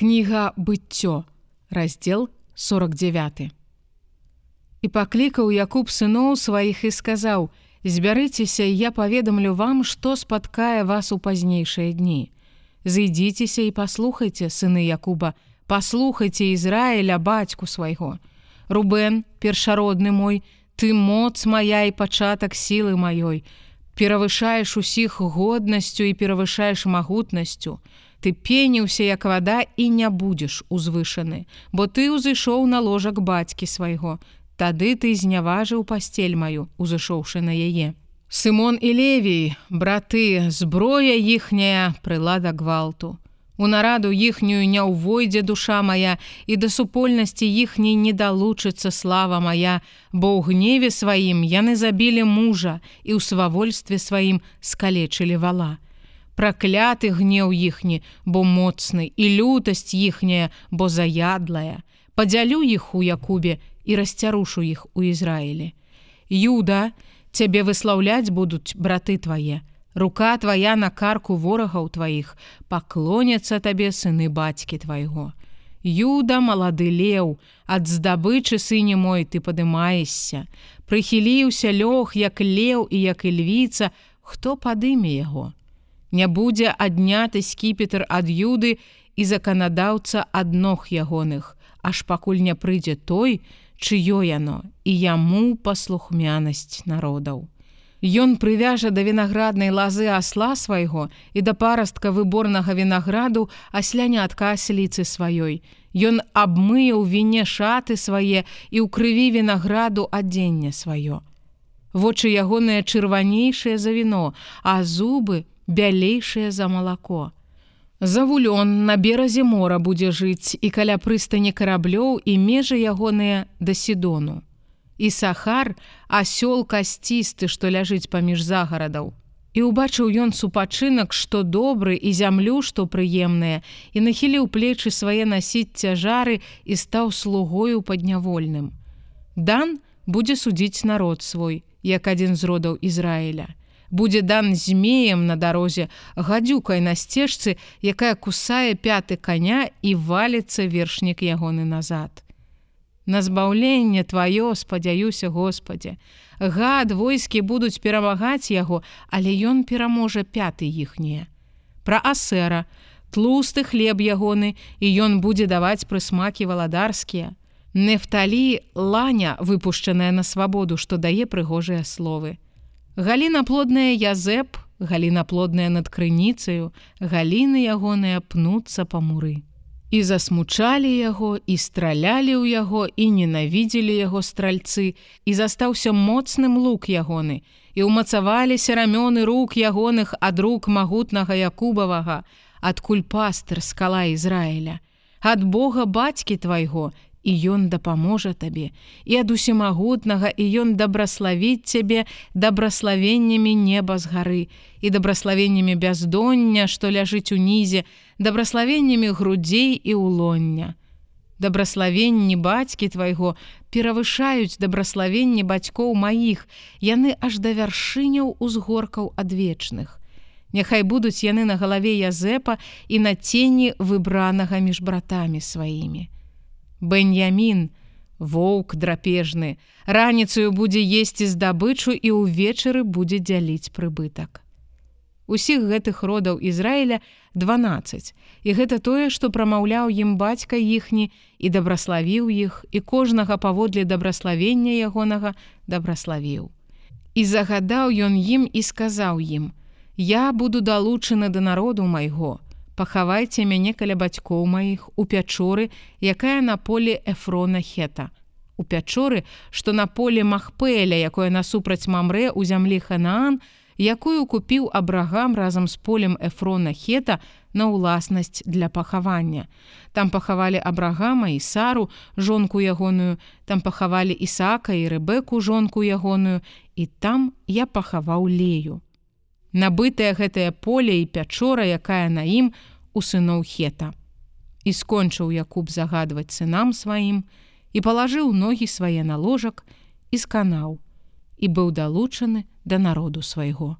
Кніга быццё, раздзел 49. І паклікаў Якуб сыноў сваіх і сказаў: « Збярыцеся, я паведамлю вам, што спаткае вас у пазнейшыя дні. Зайдзіцеся і паслухайце, сыны Якуба, паслухайце Ізраіля бацьку свайго. Рубен, першародны мой, ты моц моя і пачатак сілы маёй, перавышаеш усіх годнасцю і перавышаеш магутнасцю. Ты пеніўся як вада і не будзеш узвышаны, бо ты ўзышоў на ложак бацькі свайго. Тады ты зняважыў пасцель маю, узышоўшы на яе. Сымон і Левій, браты, зброя іхняя прылада гвалту. У нараду іхнюю не ўвойдзе душа моя і да супольнасці іхняй не далучыцца слава моя, бо ў гневе сваім яны забілі мужа і ў свавольстве сваім скалечылі вала пракляты гнеў іхні, бо моцны і лютасць іхняя, бо заядлая. Падзялю іх у Якубе і расцярушу іх у Ізраілі. Юда, цябе выслаўляць будуць браты твае. Рука твая на карку ворагаў тваіх, паклоняцца табе сыны бацькі твайго. Юда малады леў, ад здабычы сыне мой ты падымаешся. Прыхіліўся лёг, як леў і як і львіца, хто падыме яго не будзе адняты скіпетр ад юды і заканадаўца ад ног ягоных, аж пакуль не прыйдзе той, чыё яно і яму паслухмянасць народаў. Ён прывяжа да вінаграднай лазы асла свайго і да парастка выборнага вінаграду аслянятка асліцы сваёй. Ён абмые ў віне шаты свае і ў крыві вінаграду адзення сваё. Вочы ягоныя чырванейшыя за віно, а зубы бялейшае за малако. Завулён на беразе мора будзе жыць і каля прыстані караблёў і межы ягоныя да сідону. І сахар, асёл касцісты, што ляжыць паміж загарадаў. І ўбачыў ён супачынак, што добры і зямлю, што прыемныя, і нахіліў плечы свае насіць цяжары і стаў слугою паднявольным. Дан будзе судзіць народ свой, як адзін з родаў Ізраіля будзе дан змеем на дарозе, гадзюкай на сцежцы, якая кусае пяты коня і валіцца вершнік ягоны назад. На збаўленне тваё спадзяюся Господе. Гад войскі будуць перамагаць яго, але ён пераможа пяты іхнія. Пра асера, тлусты хлеб ягоны і ён будзе даваць прысмакі валадарскія. Нефталі ланя, выпушчаная на свабоду, што дае прыгожыя словы. Галіна плодная язэп, галіна плодная над крыніцаю, галіны ягоныя пнуцца па муры. І засмучалі яго і стралялі ў яго і ненавідзелі яго стральцы і застаўся моцным лук ягоны і ўмацаваліся рамёны рук ягоных ад рук магутнага Якубавага, адкуль пастыр скала Ізраіля, ад Бога бацькі твайго і ён дапаможа табе і ад усімагутнага і ён дабраславіць цябе дабраславеннямі неба з гары і дабраславеннямі бяздоння што ляжыць унізе дабраславеннямі грудзей і улоння дабраславенні бацькі твайго перавышаюць дабраславенні бацькоў маіх яны аж да вяршыняў узгоркаў адвечных Няхай будуць яны на галаве язэпа і на цені выбранага між братамі сваімі Бэньямін, воўк драпежны, раніцаю будзе есці здабычу і ўвечары будзе дзяліць прыбытак. Усіх гэтых родаў Ізраіля 12. І гэта тое, што прамаўляў ім бацька іхні і дабраславіў іх і кожнага паводле дабраславення ягонага дабраславіў. І загадаў ён ім і сказаў ім: « Я буду далучаны да народу майго, пахавайце мяне каля бацькоў маіх у пячоры, якая на поле эфрона хета. У пячоры, што на поле махпэля, якое насупраць мамрэ ў зямлі ханаан, якую купіў абрагам разам з полем эфрона хета на ўласнасць для пахавання. Там пахавалі абрагама і сару, жонку ягоную, там пахавалі ісака і рэбеку жонку ягоную, і там я пахаваў лею. Набытае гэтае поле і пячора, якая на ім у сыноў хета. І скончыў Якуб загадваць сынам сваім і палажыў ногі свае на ложак і сканаў і быў далучаны да народу свайго.